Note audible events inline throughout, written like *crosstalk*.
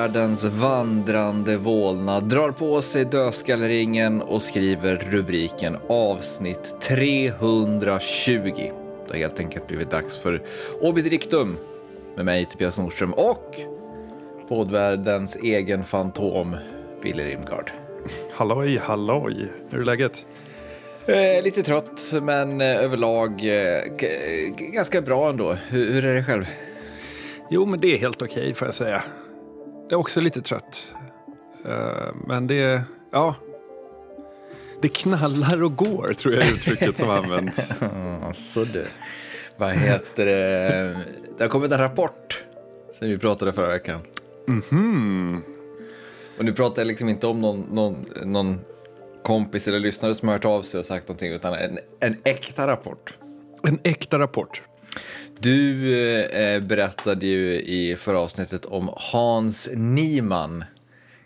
poddvärldens vandrande vålnad drar på sig dödskalleringen och skriver rubriken avsnitt 320. Det har helt enkelt blivit dags för Obidrictum med mig Tobias Nordström och poddvärldens egen fantom Billy Rimgard. Halloj, halloj. Hur är läget? Eh, lite trött, men eh, överlag eh, ganska bra ändå. Hur, hur är det själv? Jo, men det är helt okej får jag säga. Jag är också lite trött. Eh, men det, ja. Det knallar och går, tror jag är uttrycket som används. *laughs* Alltså du. Vad heter det? Det har kommit en rapport sen vi pratade förra veckan. Mhm. Och nu pratar jag liksom inte om någon, någon, någon kompis eller lyssnare som har hört av sig och sagt någonting, utan en, en äkta rapport. En äkta rapport. Du eh, berättade ju i förra avsnittet om Hans Niemann.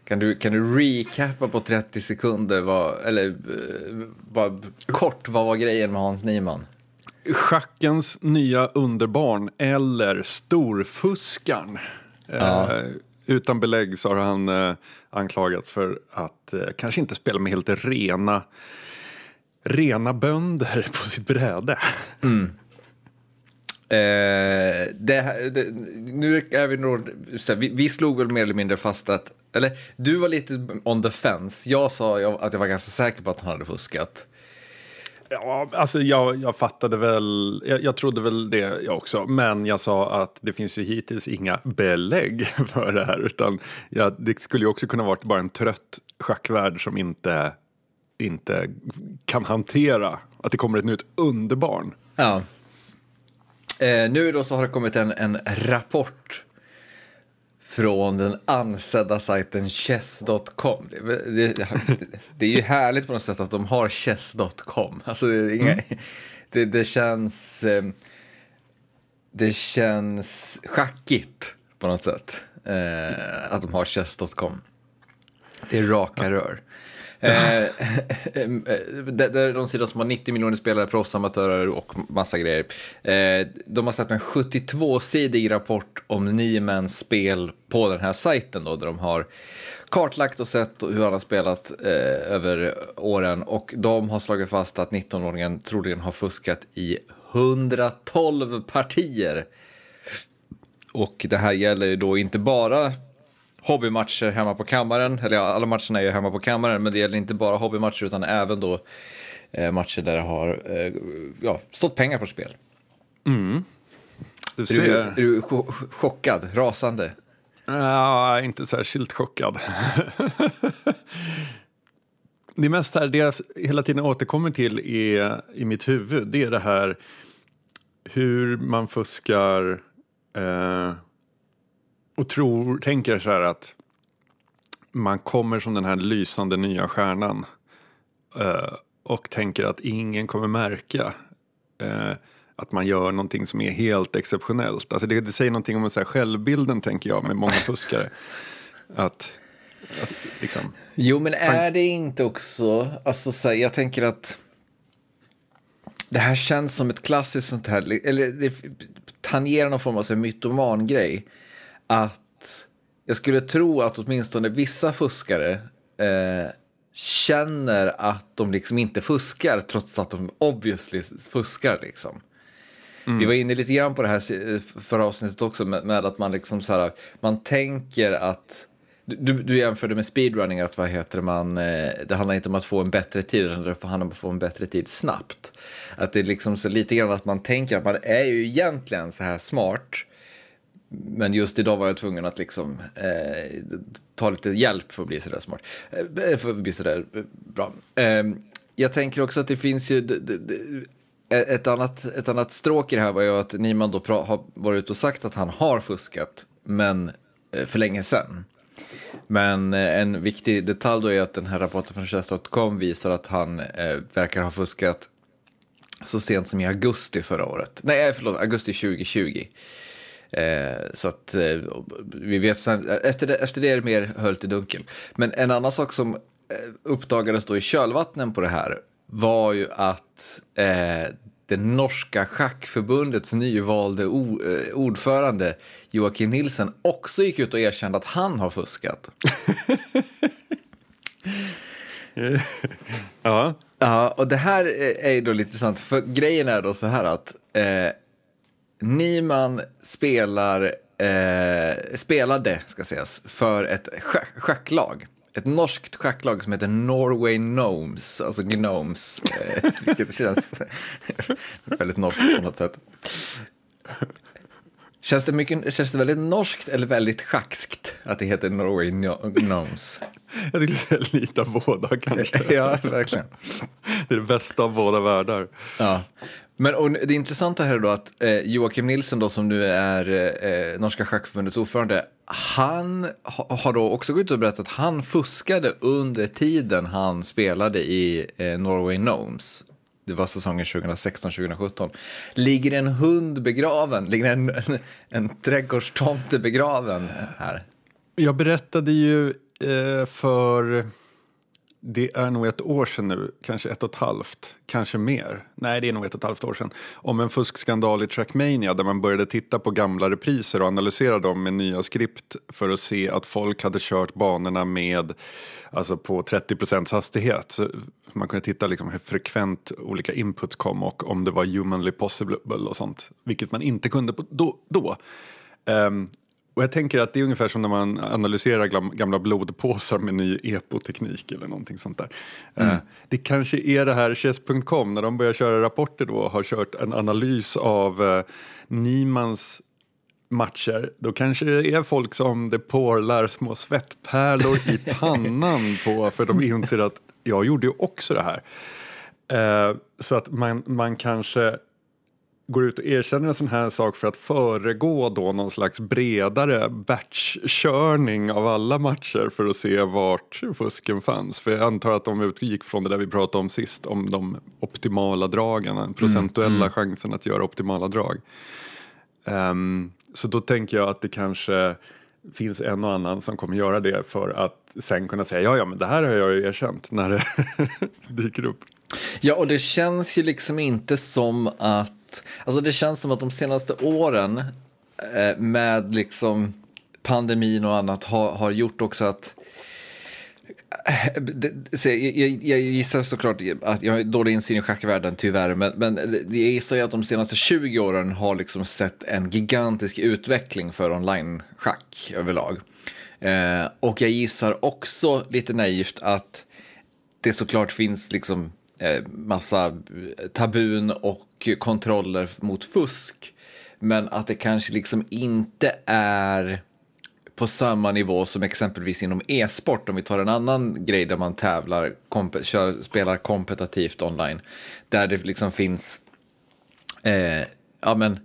Kan du, kan du recappa på 30 sekunder, vad, eller eh, bara kort, vad var grejen med Hans Niemann? Schackens nya underbarn eller storfuskaren. Ja. Eh, utan belägg så har han eh, anklagats för att eh, kanske inte spela med helt rena, rena bönder *laughs* på sitt bräde. Eh, det, det, nu är vi nog, vi, vi slog väl mer eller mindre fast att, eller du var lite on the fence. Jag sa jag, att jag var ganska säker på att han hade fuskat. Ja, alltså jag, jag fattade väl, jag, jag trodde väl det jag också, men jag sa att det finns ju hittills inga belägg *laughs* för det här, utan ja, det skulle ju också kunna varit bara en trött schackvärld som inte, inte kan hantera att det kommer ett nytt underbarn. Ja. Eh, nu då så har det kommit en, en rapport från den ansedda sajten chess.com. Det, det, det är ju härligt på något sätt att de har chess.com. Alltså det, inga, det, det känns... Eh, det känns schackigt på något sätt eh, att de har chess.com. Det är raka rör. Eh, det, det är de sidor som har 90 miljoner spelare, proffsamatörer och massa grejer. Eh, de har släppt en 72-sidig rapport om Niemans spel på den här sajten då, där de har kartlagt och sett hur han har spelat eh, över åren och de har slagit fast att 19-åringen troligen har fuskat i 112 partier. Och det här gäller ju då inte bara hobbymatcher hemma på kammaren, eller ja, alla matcherna är ju hemma på kammaren, men det gäller inte bara hobbymatcher utan även då eh, matcher där det har eh, ja, stått pengar på spel. Du Är du, är ser. du cho- chockad, rasande? Ja, inte särskilt chockad. *laughs* det mest här, det jag hela tiden återkommer till i, i mitt huvud, det är det här hur man fuskar eh, och tror, tänker så här att man kommer som den här lysande nya stjärnan eh, och tänker att ingen kommer märka eh, att man gör någonting som är helt exceptionellt. Alltså det, det säger någonting om så här självbilden, tänker jag, med många fuskare. Att, att liksom, Jo, men är det inte också, alltså så här, jag tänker att det här känns som ett klassiskt sånt här, eller det tangerar någon form av så mytoman-grej. Att jag skulle tro att åtminstone vissa fuskare eh, känner att de liksom inte fuskar trots att de obviously fuskar liksom. Vi var inne lite grann på det här förra avsnittet också med, med att man liksom så här, man tänker att du, du jämförde med speedrunning, att vad heter man, eh, det handlar inte om att få en bättre tid, utan det handlar om att få en bättre tid snabbt. Att det är liksom så lite grann att man tänker att man är ju egentligen så här smart, men just idag var jag tvungen att liksom eh, ta lite hjälp för att bli sådär smart. Eh, eh för att bli sådär eh, bra. Eh, jag tänker också att det finns ju... Eh, ett annat, ett annat stråk i det här var ju att Niman då har varit ute och sagt att han har fuskat, men eh, för länge sedan. Men eh, en viktig detalj då är att den här rapporten från chess.com visar att han eh, verkar ha fuskat så sent som i augusti förra året. Nej, förlåt, augusti 2020. Eh, så att eh, vi vet sen, efter det, efter det är det mer höljt i dunkel. Men en annan sak som eh, uppdagades då i kölvattnen på det här var ju att eh, det norska schackförbundets nyvalde ordförande Joakim Nilsen också gick ut och erkände att han har fuskat. *laughs* ja. Ja, och det här är ju då lite intressant, för grejen är då så här att eh, Niman spelar, eh, spelade, ska sägas, för ett schack schacklag. Ett norskt schacklag som heter Norway Gnomes, alltså Gnomes, eh, *laughs* vilket känns *laughs* väldigt norskt på något sätt. Känns det, mycket, känns det väldigt norskt eller väldigt schackskt att det heter Norway Gnomes? *laughs* Jag skulle säga lite av båda kanske. *laughs* ja, verkligen. *laughs* Det är det bästa av båda världar. Ja. Men och det intressanta här är då att eh, Joakim Nilsson då som nu är eh, Norska Schackförbundets ordförande, han ha, har då också gått ut och berättat att han fuskade under tiden han spelade i eh, Norway Gnomes det var säsongen 2016-2017. Ligger en hund begraven? Ligger en, en, en trädgårdstomte begraven här? Jag berättade ju eh, för, det är nog ett år sedan nu, kanske ett och ett halvt, kanske mer. Nej, det är nog ett och ett halvt år sedan. Om en fuskskandal i Trackmania där man började titta på gamla repriser och analysera dem med nya skript för att se att folk hade kört banorna med alltså på 30 procents hastighet. Så man kunde titta liksom hur frekvent olika inputs kom och om det var humanly possible och sånt. Vilket man inte kunde på, då. då. Um, och jag tänker att det är ungefär som när man analyserar gamla blodpåsar med ny epoteknik eller någonting sånt där. Mm. Uh, det kanske är det här chess.com när de börjar köra rapporter då har kört en analys av uh, Niemans matcher, då kanske det är folk som det porlar små svettpärlor i *laughs* pannan på för de inser att jag gjorde ju också det här. Eh, så att man, man kanske går ut och erkänner en sån här sak för att föregå då någon slags bredare batchkörning av alla matcher för att se vart fusken fanns. För jag antar att de utgick från det där vi pratade om sist, om de optimala dragen, den procentuella mm, mm. chansen att göra optimala drag. Um, så då tänker jag att det kanske finns en och annan som kommer göra det för att sen kunna säga ja, ja, men det här har jag ju erkänt när det *laughs* dyker upp. Ja, och det känns ju liksom inte som att, Alltså, alltså det känns som att de senaste åren eh, med liksom pandemin och annat har, har gjort också att eh, jag, gissar såklart att jag har dålig insyn i schackvärlden tyvärr, men, men jag gissar att de senaste 20 åren har liksom sett en gigantisk utveckling för online-schack överlag. Eh, och jag gissar också lite naivt att det såklart finns liksom Eh, massa eh, tabun och kontroller mot fusk, men att det kanske liksom inte är på samma nivå som exempelvis inom e-sport, om vi tar en annan grej där man tävlar, komp kör, spelar kompetitivt online, där det liksom finns eh, ja, men,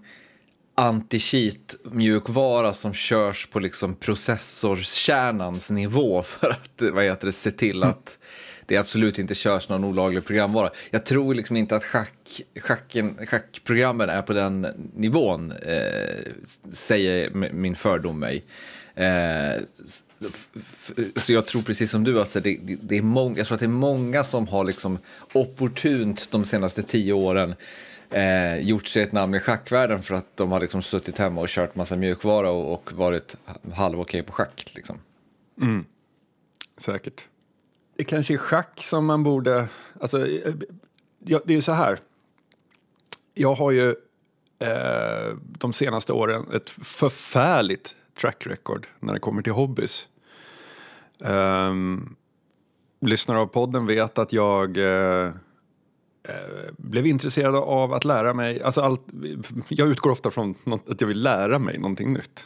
anti-cheat mjukvara som körs på liksom processorkärnans nivå *laughs* för att vad heter det, se till att mm det absolut inte körs någon olaglig programvara. Jag tror liksom inte att schack, schacken, schackprogrammen är på den nivån, eh, säger min fördom mig. Eh, så jag tror precis som du, alltså det, det, är många, jag tror att det är många som har liksom opportunt de senaste tio åren eh, gjort sig ett namn i schackvärlden för att de har liksom suttit hemma och kört massa mjukvara och, och varit halv okej på schack. Liksom. Mm. Säkert. Det kanske är schack som man borde... Alltså, eh, ja, det är ju så här. Jag har ju eh, de senaste åren ett förfärligt track record när det kommer till hobbys. Um, lyssnare av podden vet att jag eh, eh, blev intresserad av att lära mig, alltså allt, jag utgår ofta från något, att jag vill lära mig någonting nytt.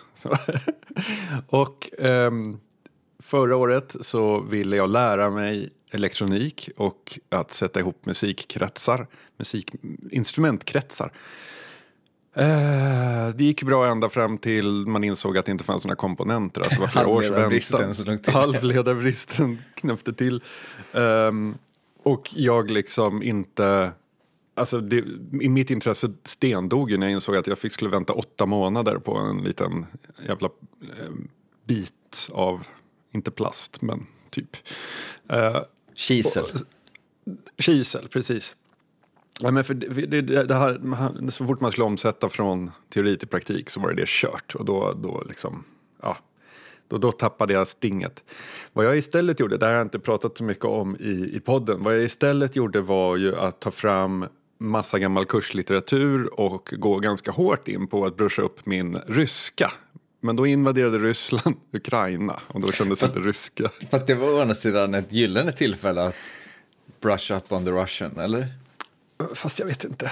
*laughs* och um, förra året så ville jag lära mig elektronik och att sätta ihop musikkretsar, musikinstrumentkretsar. Uh, det gick bra ända fram till man insåg att det inte fanns några komponenter. Att det var flera års väntan. Halvledarbristen knäppte till. Um, och jag liksom inte... Alltså det, i mitt intresse stendog ju när jag insåg att jag fick, skulle vänta åtta månader på en liten jävla eh, bit av, inte plast, men typ. Uh, kisel. kisel, precis. Ja, men för det, det, det här, så fort man skulle omsätta från teori till praktik så var det det kört. Och då, då, liksom, ja, då, då tappade jag stinget. Vad jag istället gjorde, det här har jag inte pratat så mycket om i, i podden. Vad jag istället gjorde var ju att ta fram massa gammal kurslitteratur och gå ganska hårt in på att bruscha upp min ryska. Men då invaderade Ryssland *laughs* Ukraina och då kändes det inte ryska. Fast det var å andra sidan ett gyllene tillfälle att brush up on the Russian, eller? Fast jag vet inte.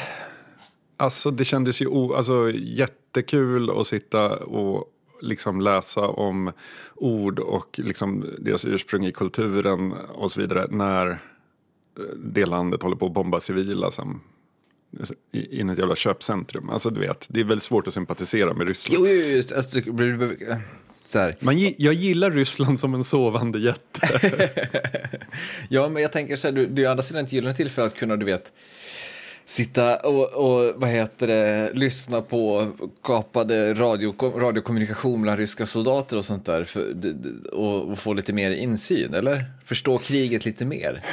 Alltså det kändes ju o, alltså, jättekul att sitta och liksom läsa om ord och liksom deras ursprung i kulturen och så vidare när eh, det landet håller på att bomba civila som in i ett jävla köpcentrum. Alltså du vet, det är väldigt svårt att sympatisera med Ryssland. Jo, jo just alltså, så här. Man, jag gillar Ryssland som en sovande jätte. *laughs* ja, men jag tänker så här, du, det är å andra sidan ett gyllene tillfälle att kunna, du vet, sitta och, och, vad heter det, lyssna på kapade radio, radiokommunikation bland ryska soldater och sånt där för, och, och, få lite mer insyn, eller? Förstå kriget lite mer.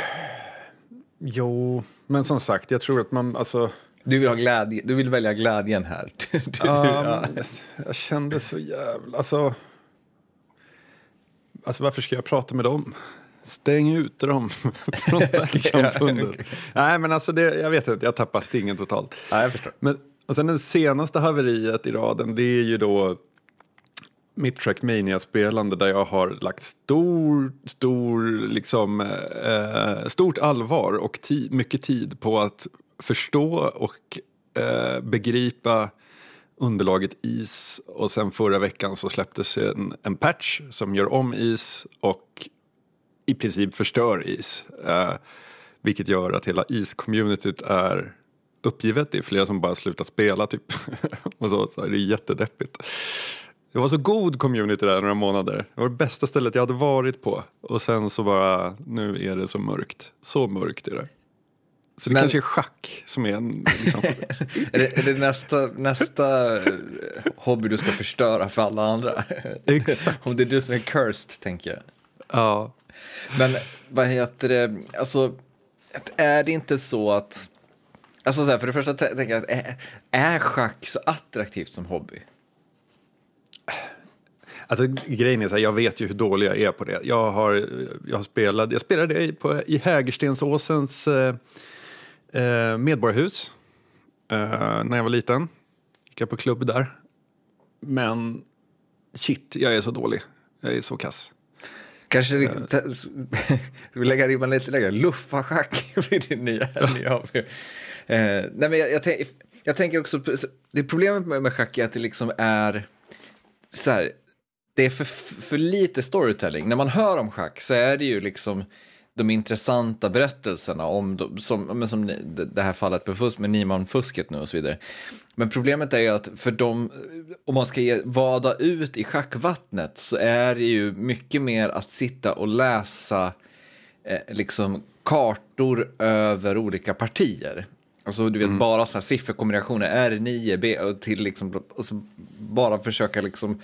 Jo, men som sagt, jag tror att man, alltså... Du vill, ha glädje, du vill välja glädjen här. *laughs* Du, ja, jag kände så jävla, alltså... Alltså varför ska jag prata med dem? Stäng ut dem *laughs* från världssamfundet. *laughs* okay. Nej men alltså det, jag vet inte, jag tappar stingen totalt. Nej, jag förstår. Men och sen det senaste haveriet i raden det är ju då mitt Trackmania-spelande där jag har lagt stor, stor, liksom, eh, stort allvar och ti mycket tid på att förstå och eh, begripa underlaget is och sen förra veckan så släpptes en, en patch som gör om is och i princip förstör is. Eh, vilket gör att hela is-communityt är uppgivet. Det är flera som bara slutat spela typ. *laughs* och så, så är det jättedeppigt. Det var så god community där några månader. Det var det bästa stället jag hade varit på. Och sen så bara, nu är det så mörkt. Så mörkt är det. Så det Men... kanske är schack som är en... Liksom... *laughs* är, det, är det nästa, nästa eh, hobby du ska förstöra för alla andra? *laughs* Exakt. Om det är du som är cursed, tänker jag. Ja. Men vad heter det, alltså är det inte så att, alltså så här, för det första tänker jag, är, är schack så attraktivt som hobby? Alltså grejen är så här, jag vet ju hur dålig jag är på det. Jag har, jag har spelat, jag spelade på, i Hägerstensåsens eh, eh, medborgarhus eh, när jag var liten. Gick jag på klubb där. Men shit, jag är så dålig. Jag är så kass. Kanske uh. *laughs* vi lägger ribban lite lägre. Luffarschack *laughs* blir det nya. nya uh, nej, men jag, jag, tänk, jag, tänker också, det problemet med, med schack är att det liksom är så här, det är för, för lite storytelling. När man hör om schack så är det ju liksom de intressanta berättelserna om de, som, som det här fallet med, fusk, med Niemann-fusket nu och så vidare. Men problemet är ju att för dem, om man ska ge, vada ut i schackvattnet så är det ju mycket mer att sitta och läsa eh, liksom kartor över olika partier. Alltså du vet mm. bara så här sifferkombinationer, R9, B, till liksom, och så bara försöka liksom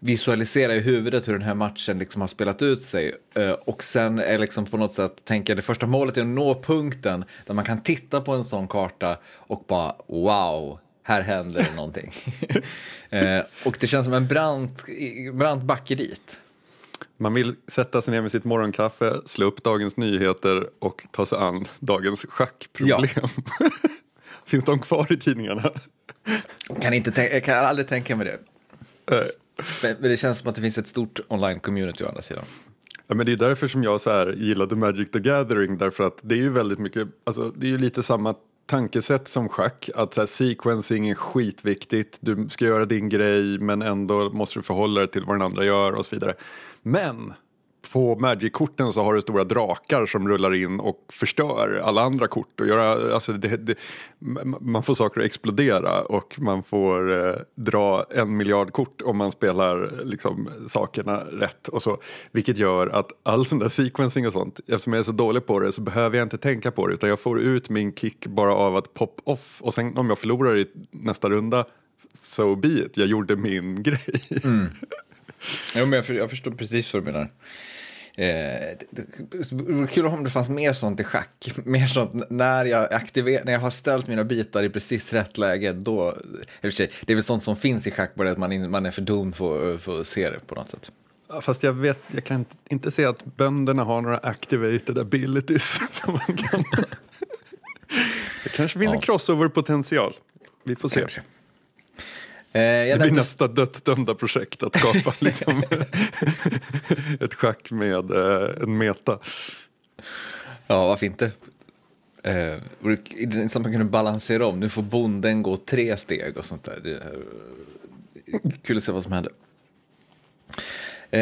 visualisera i huvudet hur den här matchen liksom har spelat ut sig. Eh, och sen är liksom på något sätt tänka det första målet är att nå punkten där man kan titta på en sån karta och bara wow, här händer det någonting. *laughs* Eh, och det känns som en brant, brant backe dit. Man vill sätta sig ner med sitt morgonkaffe, slå upp Dagens Nyheter och ta sig an dagens schackproblem. Ja. *laughs* Finns de kvar i tidningarna? Kan, inte jag kan aldrig tänka mig det. Men, Men, det känns som att det finns ett stort online-community å andra sidan. Ja, men det är därför som jag så här gillade Magic the Gathering därför att det är ju väldigt mycket, alltså det är ju lite samma tankesätt som schack. Att så här, sequencing är skitviktigt, du ska göra din grej men ändå måste du förhålla dig till vad den andra gör och så vidare. Men på Magic-korten så har du stora drakar som rullar in och förstör alla andra kort. Och göra, alltså det, det, man får saker att explodera och man får eh, dra en miljard kort om man spelar liksom, sakerna rätt. Och så, vilket gör att all sån där sequencing och sånt, eftersom jag är så dålig på det så behöver jag inte tänka på det utan jag får ut min kick bara av att pop-off och sen om jag förlorar i nästa runda so be it, jag gjorde min *laughs* grej. Mm. Jo, men jag, för, jag förstår precis vad du menar. Eh, det vore kul om det fanns mer sånt i schack. *laughs* Mer sånt när jag, aktiver, när jag har ställt mina bitar i precis rätt läge. Då, sig, det är väl sånt som finns i schack, bara att man, in, man är för dum för, för att se det på något sätt. Ja, fast jag, vet, jag kan inte se att bönderna har några activated abilities. *laughs* Som man kan. *laughs* det kanske finns ja. en crossover-potential. Vi får se. Kanske. Eh, det blir nästa dödsdömda projekt att skapa *laughs* liksom, ett schack med eh, en meta. Ja, varför inte? Eh, så att man kunde balansera om. Nu får bonden gå tre steg och sånt där. Är, kul att se vad som händer. Eh,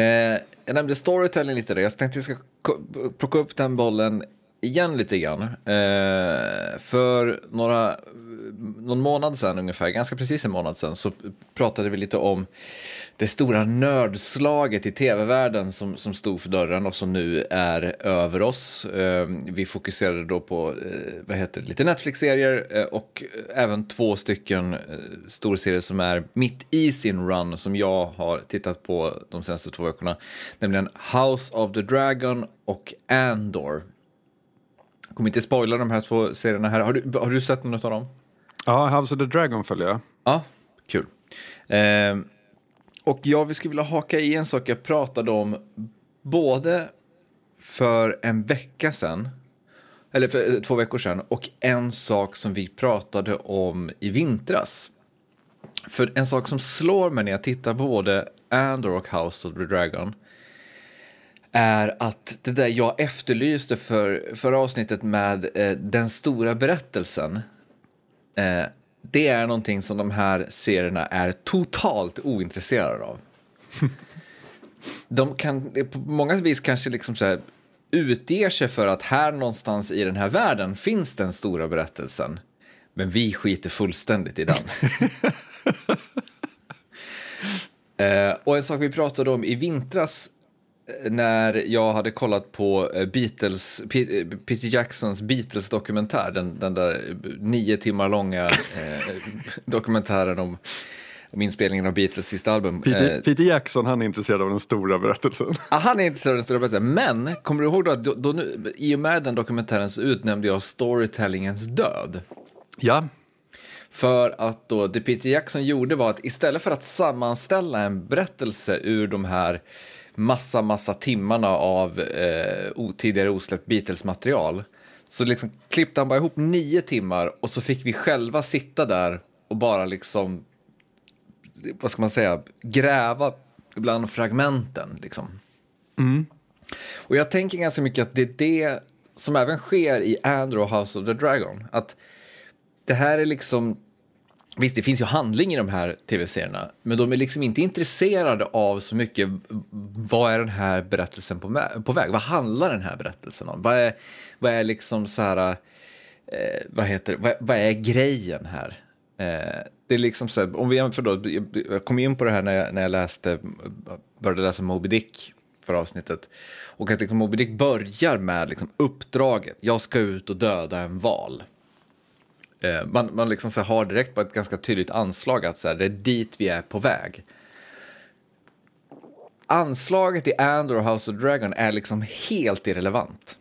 jag nämnde storytelling lite där. Jag tänkte att jag ska plocka upp den bollen igen lite grann. Eh, för några, någon månad sedan ungefär, ganska precis en månad sedan, så pratade vi lite om det stora nördslaget i tv-världen som, som stod för dörren och som nu är över oss. Eh, vi fokuserade då på eh, vad heter det, lite Netflix-serier eh, och även två stycken eh, storserier som är mitt i sin run som jag har tittat på de senaste två veckorna. Nämligen House of the Dragon och Andor kommer inte spoila de här två serierna här. Har du, har du sett något av dem? Ja, House of the Dragon följer jag. Ja, kul. Eh, och jag skulle vilja haka i en sak jag pratade om både för en vecka sedan, eller för eh, två veckor sedan, och en sak som vi pratade om i vintras. För en sak som slår mig när jag tittar på både Andor och House of the Dragon är att det där jag efterlyste för förra avsnittet med eh, den stora berättelsen. Eh, det är någonting som de här serierna är totalt ointresserade av. *laughs* de kan på många vis kanske liksom så här, utger sig för att här någonstans i den här världen finns den stora berättelsen. Men vi skiter fullständigt i den. *laughs* eh, och en sak vi pratade om i vintras när jag hade kollat på eh, Beatles, Peter Jacksons Beatles-dokumentär, den, den där nio timmar långa eh, *laughs* dokumentären om, om inspelningen av Beatles sista album. Peter, eh, Peter, Jackson, han är intresserad av den stora berättelsen. *laughs* Ah, han är intresserad av den stora berättelsen, men kommer du ihåg då att då, då i och med den dokumentären så utnämnde jag storytellingens död. Ja. För att då det Peter Jackson gjorde var att istället för att sammanställa en berättelse ur de här massa, massa timmarna av eh, tidigare osläppt Beatles-material. Så liksom klippte han bara ihop nio timmar och så fick vi själva sitta där och bara liksom, vad ska man säga, gräva bland fragmenten. Liksom. Mm. Och jag tänker ganska mycket att det är det som även sker i Andrew House of the Dragon. Att det här är liksom Visst, det finns ju handling i de här tv-serierna, men de är liksom inte intresserade av så mycket vad är den här berättelsen på, på väg? Vad handlar den här berättelsen om? Vad är, vad är liksom så här, eh, vad heter vad, vad, är grejen här? Eh, det är liksom så här, om vi jämför då, jag kom in på det här när jag, när jag läste, började läsa Moby Dick för avsnittet. Och att liksom Moby Dick börjar med liksom uppdraget, jag ska ut och döda en val. Eh, man man liksom så har direkt på ett ganska tydligt anslag att så här, det är dit vi är på väg. Anslaget i Andor och House of Dragon är liksom helt irrelevant.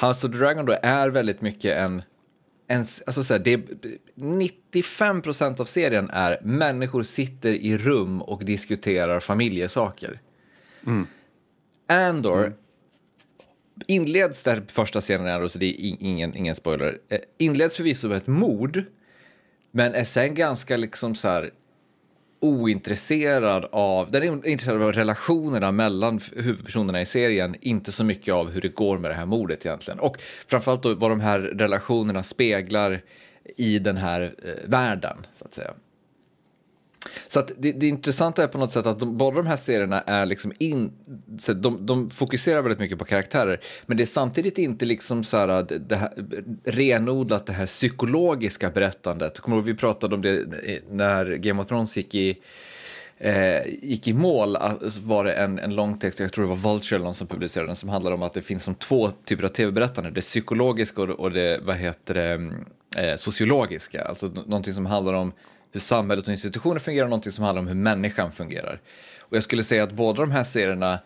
House of Dragon då är väldigt mycket en... en alltså så här, det, 95 procent av serien är människor sitter i rum och diskuterar familjesaker. Mm. Andor mm inleds där första scenen är, så det är ingen, ingen spoiler, eh, inleds förvisso med ett mord, men är sen ganska liksom så här ointresserad av, den är intresserad av relationerna mellan huvudpersonerna i serien, inte så mycket av hur det går med det här mordet egentligen. Och framförallt då vad de här relationerna speglar i den här eh, världen, så att säga. Så att det, det intressanta är på något sätt att de, båda de här serierna är liksom in, så de, de fokuserar väldigt mycket på karaktärer, men det är samtidigt inte liksom så här, det här renodlat det här psykologiska berättandet. Kommer ihåg vi pratade om det när Game of Thrones gick i eh, gick i mål eh, var det en, en lång text, jag tror det var Vulture eller någon som publicerade den, som handlar om att det finns som två typer av tv-berättande, det psykologiska och, och det, vad heter det, mm, eh, sociologiska, alltså någonting som handlar om hur samhället och institutioner fungerar och någonting som handlar om hur människan fungerar. Och jag skulle säga att båda de här serierna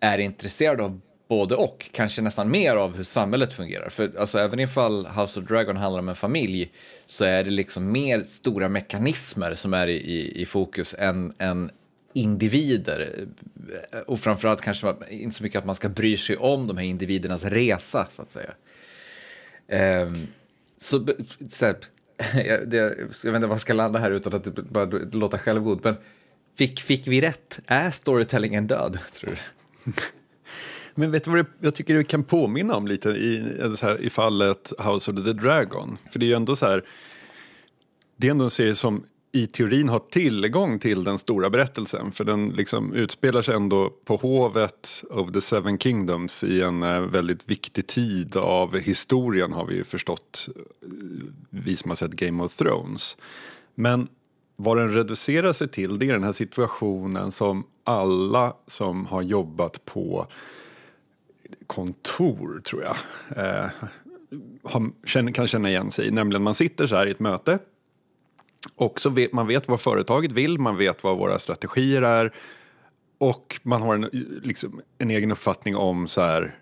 är intresserade av både och, kanske nästan mer av hur samhället fungerar. För alltså, även ifall House of Dragon handlar om en familj så är det liksom mer stora mekanismer som är i, i, i fokus än, än individer. Och framförallt kanske inte så mycket att man ska bry sig om de här individernas resa, så att säga. Um, så, så här, *laughs* jag, det, jag vet inte vad jag ska landa här utan att typ bara låta självgod, men fick, fick vi rätt? Är storytellingen död, *laughs* tror du? *laughs* Men vet du vad det, jag tycker det kan påminna om lite i, så här, i fallet House of the Dragon? För det är ju ändå så här, det är ändå en serie som i teorin har tillgång till den stora berättelsen. För den liksom utspelar sig ändå på hovet of the seven kingdoms i en eh, väldigt viktig tid av historien har vi ju förstått, eh, vi som har sett Game of Thrones. Men vad den reducerar sig till det är den här situationen som alla som har jobbat på kontor, tror jag, eh, kan känna igen sig i. Nämligen man sitter så här i ett möte och så vet, man vet vad företaget vill, man vet vad våra strategier är och man har en, liksom, en egen uppfattning om så här,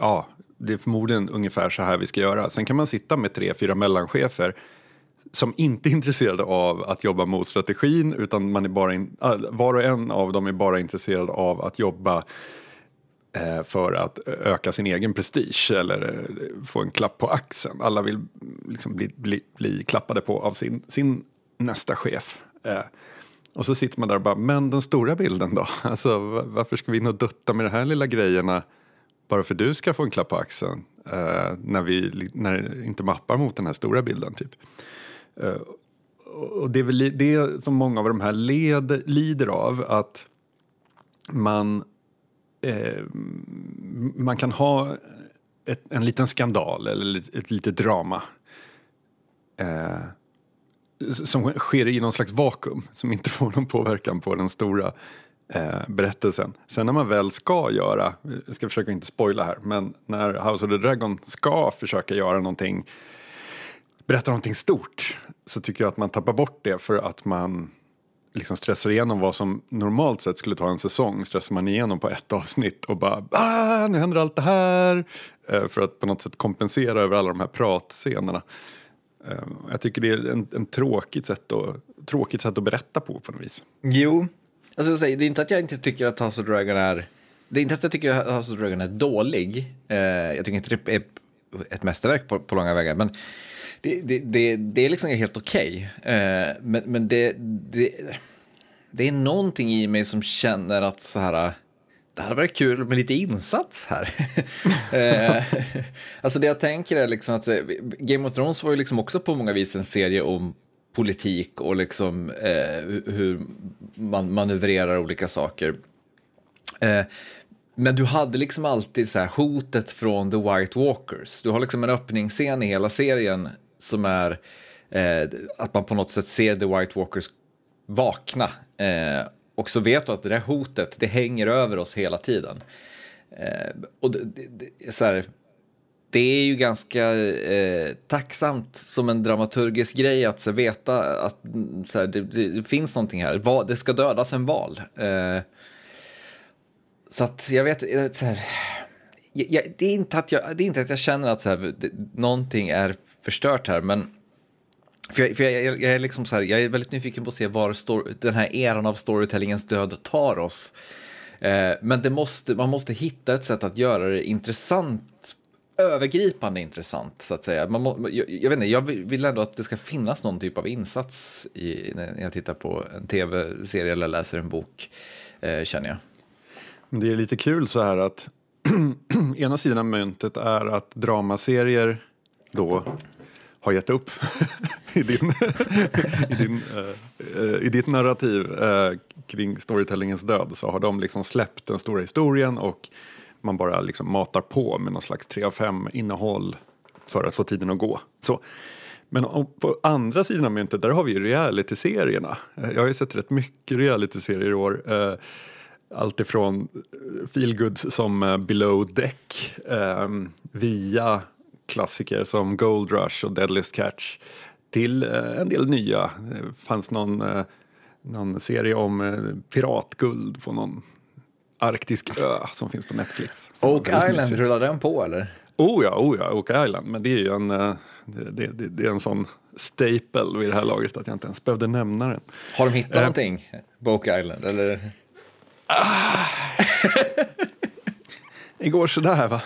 ja, det är förmodligen ungefär så här vi ska göra. Sen kan man sitta med tre, fyra mellanchefer som inte är intresserade av att jobba mot strategin utan man är bara in, var och en av dem är bara intresserad av att jobba Eh, för att öka sin egen prestige eller eh, få en klapp på axeln. Alla vill liksom bli, bli, bli klappade på av sin, sin nästa chef. Eh, och så sitter man där och bara, men den stora bilden då? *laughs* Alltså, varför ska vi in och dutta med de här lilla grejerna bara för att du ska få en klapp på axeln när vi när det inte mappar mot den här stora bilden? typ. och det är väl det som många av de här led, lider av, att man eh, man kan ha ett, en liten skandal eller ett, ett litet drama eh, som sker i någon slags vakuum som inte *laughs* får någon påverkan på den stora eh, berättelsen. Sen när man väl ska göra, jag ska försöka inte spoila här, men när House of the Dragon ska försöka göra någonting, berätta någonting stort, så tycker jag att man tappar bort det för att man liksom stressar igenom vad som normalt sett skulle ta en säsong stressar man igenom på ett *laughs* avsnitt och bara ah, nu händer allt det här eh, för att på något sätt kompensera över alla de här pratscenerna. Eh, jag tycker det är en, en tråkigt, sätt att, tråkigt sätt att berätta på på något vis. Jo, alltså, det är inte att jag inte tycker att House of Dragon är det är inte att jag tycker att House of Dragon är dålig. Eh, jag tycker inte det är ett mästerverk på, på långa vägar. Men det, det, det, det är liksom helt okej. Okay. Eh, men men det, det, det är någonting i mig som känner att så här, eh, det hade varit kul med lite insats här. *laughs* eh, alltså det jag tänker är liksom att eh, Game of Thrones var ju liksom också på många vis en serie om politik och liksom eh, hur man manövrerar olika saker. Eh, men du hade liksom alltid så här hotet från The White Walkers. Du har liksom en öppningsscen i hela serien som är eh, att man på något sätt ser The White Walkers vakna. Eh, och så vet du att det där hotet, det hänger över oss hela tiden. Eh, och det, det, det, så här, det är ju ganska eh, tacksamt som en dramaturgisk grej att så, veta att så här, det, det, finns någonting här. Va, det ska dödas en val. Eh, så att jag vet, eh, så här, jag, det, är inte att jag, det är inte att jag känner att så här, det, någonting är förstört här, men för jag, för jag, jag, jag är liksom så här, jag är väldigt nyfiken på att se var stor, den här eran av storytellingens död tar oss. Eh, men det måste, man måste hitta ett sätt att göra det intressant, övergripande intressant så att säga. Man må, jag, jag, vet inte, jag vill ändå att det ska finnas någon typ av insats i, när jag tittar på en tv-serie eller läser en bok, eh, känner jag. Det är lite kul så här att *clears throat* ena sidan av myntet är att dramaserier då har gett upp *laughs* i, din, i, din, uh, i ditt narrativ uh, kring storytellingens död så har de liksom släppt den stora historien och man bara liksom matar på med någon slags 3 av 5 innehåll för att få tiden att gå. Så. Men på andra sidan av myntet där har vi ju reality-serierna. Eh, jag har ju sett rätt mycket reality-serier i år. Uh, allt ifrån feelgood som Below Deck via klassiker som Gold Rush och Deadliest Catch till eh, en del nya. Det fanns någon, eh, någon serie om eh, piratguld på någon arktisk ö som finns på Netflix. Oak Island, mysig. rullar den på eller? Oh ja, oh ja, Oak Island. Men det är ju en, eh, det, det, det, det är en sån staple vid det här laget att jag inte ens behövde nämna den. Har de hittat Eh. någonting på Oak Island? Eller? *laughs* Igår sådär va.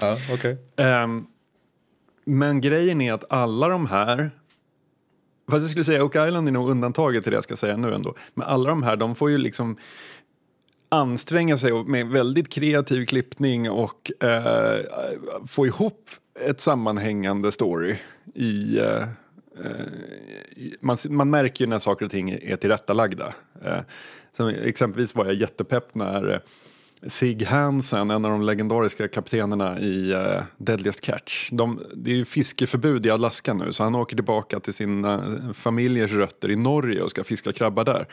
Ja, okay. um, ehm, men grejen är att alla de här, fast jag skulle säga Oak Island är nog undantaget till det jag ska säga nu ändå, men alla de här de får ju liksom anstränga sig med väldigt kreativ klippning och eh, få ihop ett sammanhängande story i eh, i- man, man märker ju när saker och ting är tillrättalagda. Eh, exempelvis var jag jättepepp när sig Hansen, en av de legendariska kaptenerna i uh, Deadliest Catch. De, det är ju fiskeförbud i Alaska nu så han åker tillbaka till sina eh, familjers rötter i Norge och ska fiska krabba där.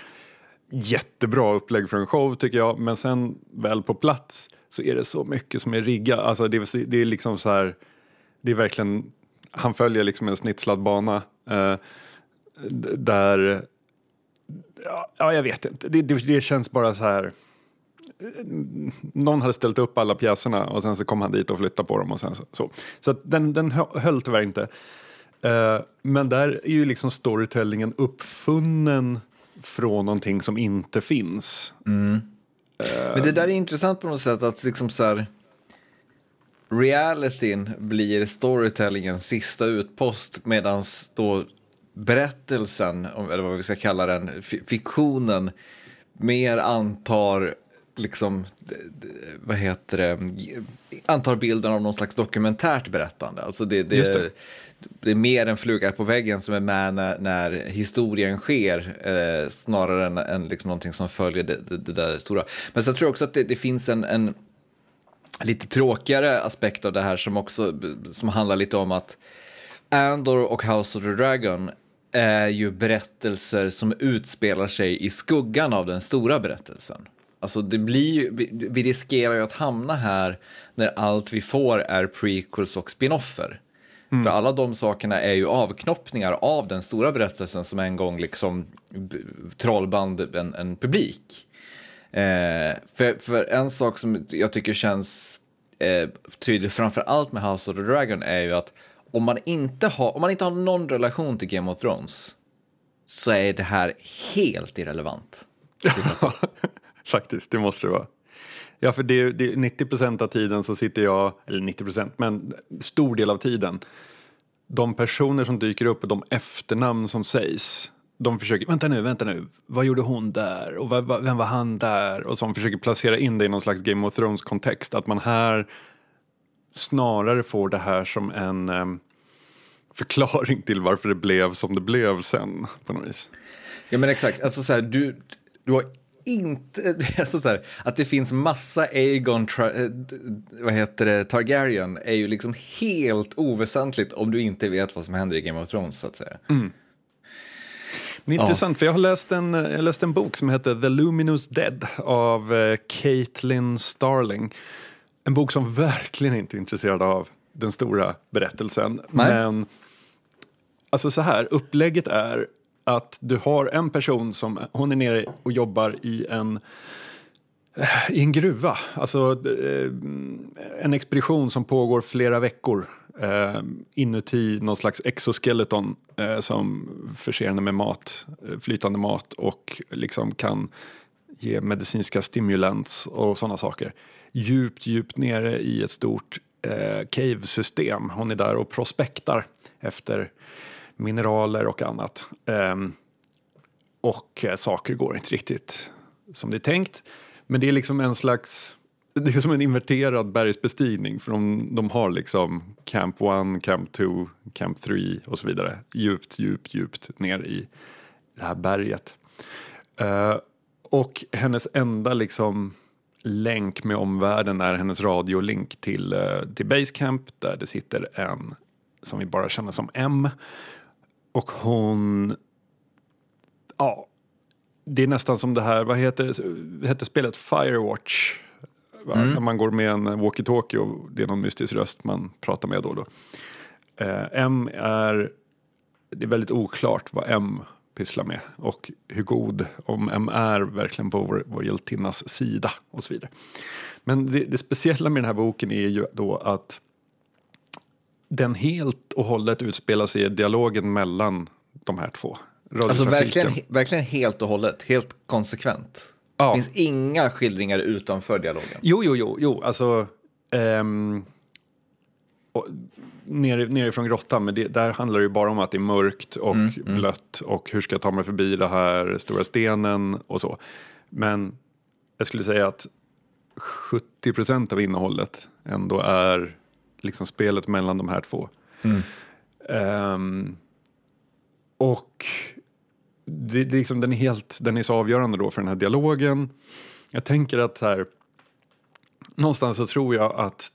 Jättebra upplägg för en show tycker jag men sen väl på plats så är det så mycket som är riggat. Alltså det, är- det är liksom så här, det är verkligen, han följer liksom en snitslad bana uh, där, ja, ja jag vet inte, det, det, det känns bara så här någon hade ställt upp alla pjäserna och sen så kom han dit och flyttade på dem och sen så. Så, så att den, den hö- höll tyvärr inte. Eh, men där är ju liksom storytellingen uppfunnen från någonting som inte finns. Men det där är intressant på något sätt att liksom så här realityn blir storytellingens sista utpost medan då berättelsen, eller vad vi ska kalla den, fi- fiktionen mer antar liksom, vad heter det, antar bilden av någon slags dokumentärt berättande. Alltså det, det, det. det är mer en fluga på väggen som är med när, när historien sker eh, snarare än, än liksom någonting som följer det, där stora. Men sen tror jag också att det, det finns en, en lite tråkigare aspekt av det här som också som handlar lite om att Andor och House of the Dragon är ju berättelser som utspelar sig i skuggan av den stora berättelsen. Alltså det blir ju, vi, riskerar ju att hamna här när allt vi får är prequels och spinoffer. För alla de sakerna är ju avknoppningar av den stora berättelsen som en gång liksom trollband en, en publik. Eh, för, för en sak som jag tycker känns eh, tydlig, framför allt med House of the Dragon, är ju att om man inte har, om man inte har någon relation till Game of Thrones så är det här helt irrelevant. *laughs* *laughs* Faktiskt, det måste det vara. Ja, för det, det, 90 procent av tiden så sitter jag, eller 90 procent, men stor del av tiden, de personer som dyker upp och de efternamn som sägs, de försöker, vänta nu, vänta nu, vad gjorde hon där och vad, vad, vem var han där? Och som försöker placera in det i någon slags Game of Thrones kontext, att man här snarare får det här som en em, förklaring till varför det blev som det blev sen på något vis. Ja men exakt, alltså så här, du, du har inte, *laughs* alltså så här, att det finns massa Aegon, eh, vad heter det, Targaryen är ju liksom helt oväsentligt om du inte vet vad som händer i Game of Thrones så att säga. Det är Ja. intressant, för jag har läst en, jag läste en bok som heter The Luminous Dead av eh, Caitlin Starling. En bok som verkligen inte är intresserad av den stora berättelsen. Nej. Men alltså så här, upplägget är att du har en person som, hon är nere och jobbar i en eh, i en gruva, alltså eh, en expedition som pågår flera veckor eh, inuti någon slags exoskeleton eh, som förser henne med mat, eh, flytande mat och liksom kan ge medicinska stimulans och sådana saker. Djupt, djupt nere i ett stort eh, cave-system. Hon är där och prospektar efter mineraler och annat. Ehm, och eh, saker går inte riktigt som det är tänkt. Men det är liksom en slags, det är som en inverterad bergsbestigning för de, de har liksom Camp 1, Camp 2, Camp 3 och så vidare. Djupt, djupt, djupt ner i det här berget. Uh, och hennes enda liksom länk med omvärlden är hennes radiolink till, uh, till Basecamp där det sitter en som vi bara känner som M. Och hon ja, det är nästan som det här, vad heter, heter spelet Firewatch? Va? När man går med en walkie-talkie och det är någon mystisk röst man pratar med då och då. Eh, M är, det är väldigt oklart vad M pysslar med och hur god om M är verkligen på vår, vår hjältinnas sida och så vidare. Men det, det speciella med den här boken är ju då att den helt och hållet utspelar sig i dialogen mellan de här två. Alltså verkligen, verkligen helt och hållet, helt konsekvent. Ja. Det finns inga skildringar utanför dialogen. Jo, jo, jo, jo, alltså ehm, och, nere, nerifrån grottan, men det, där handlar det ju bara om att det är mörkt och blött och hur ska jag ta mig förbi det här stora stenen och så. Men jag skulle säga att 70 procent av innehållet ändå är liksom spelet mellan de här två. Ehm, och det, det liksom, den, är helt, den är så avgörande då för den här dialogen. Jag tänker att här, någonstans så tror jag att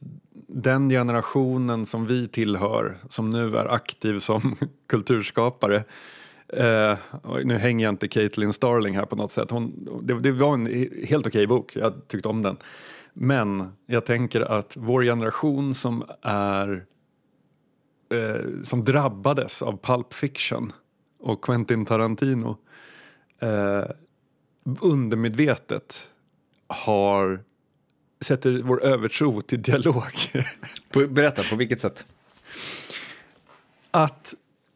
den generationen som vi tillhör, som nu är aktiv som *laughs* kulturskapare, och nu hänger jag inte Caitlin Starling här på något sätt, Hon, det, det var en helt okej bok, jag tyckte om den. Men jag tänker att vår generation som är eh, som drabbades av Pulp Fiction och Quentin Tarantino eh, undermedvetet har sätter vår övertro till dialog. *laughs* Berätta, på vilket sätt? att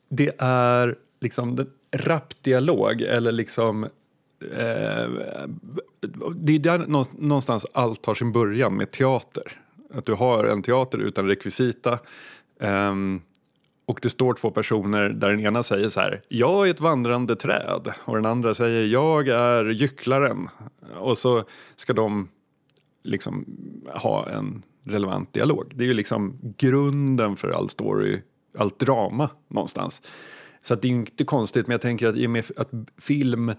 det är liksom den rappdialog eller liksom eh, det är där någonstans allt har sin början med teater. Att du har en teater utan rekvisita eh, och det står två personer där den ena säger så här Jag är ett vandrande träd och den andra säger Jag är gycklaren och så ska de liksom ha en relevant dialog. Det är ju liksom grunden för all story, allt drama någonstans. Så att det är inte konstigt, men jag tänker att i och med att film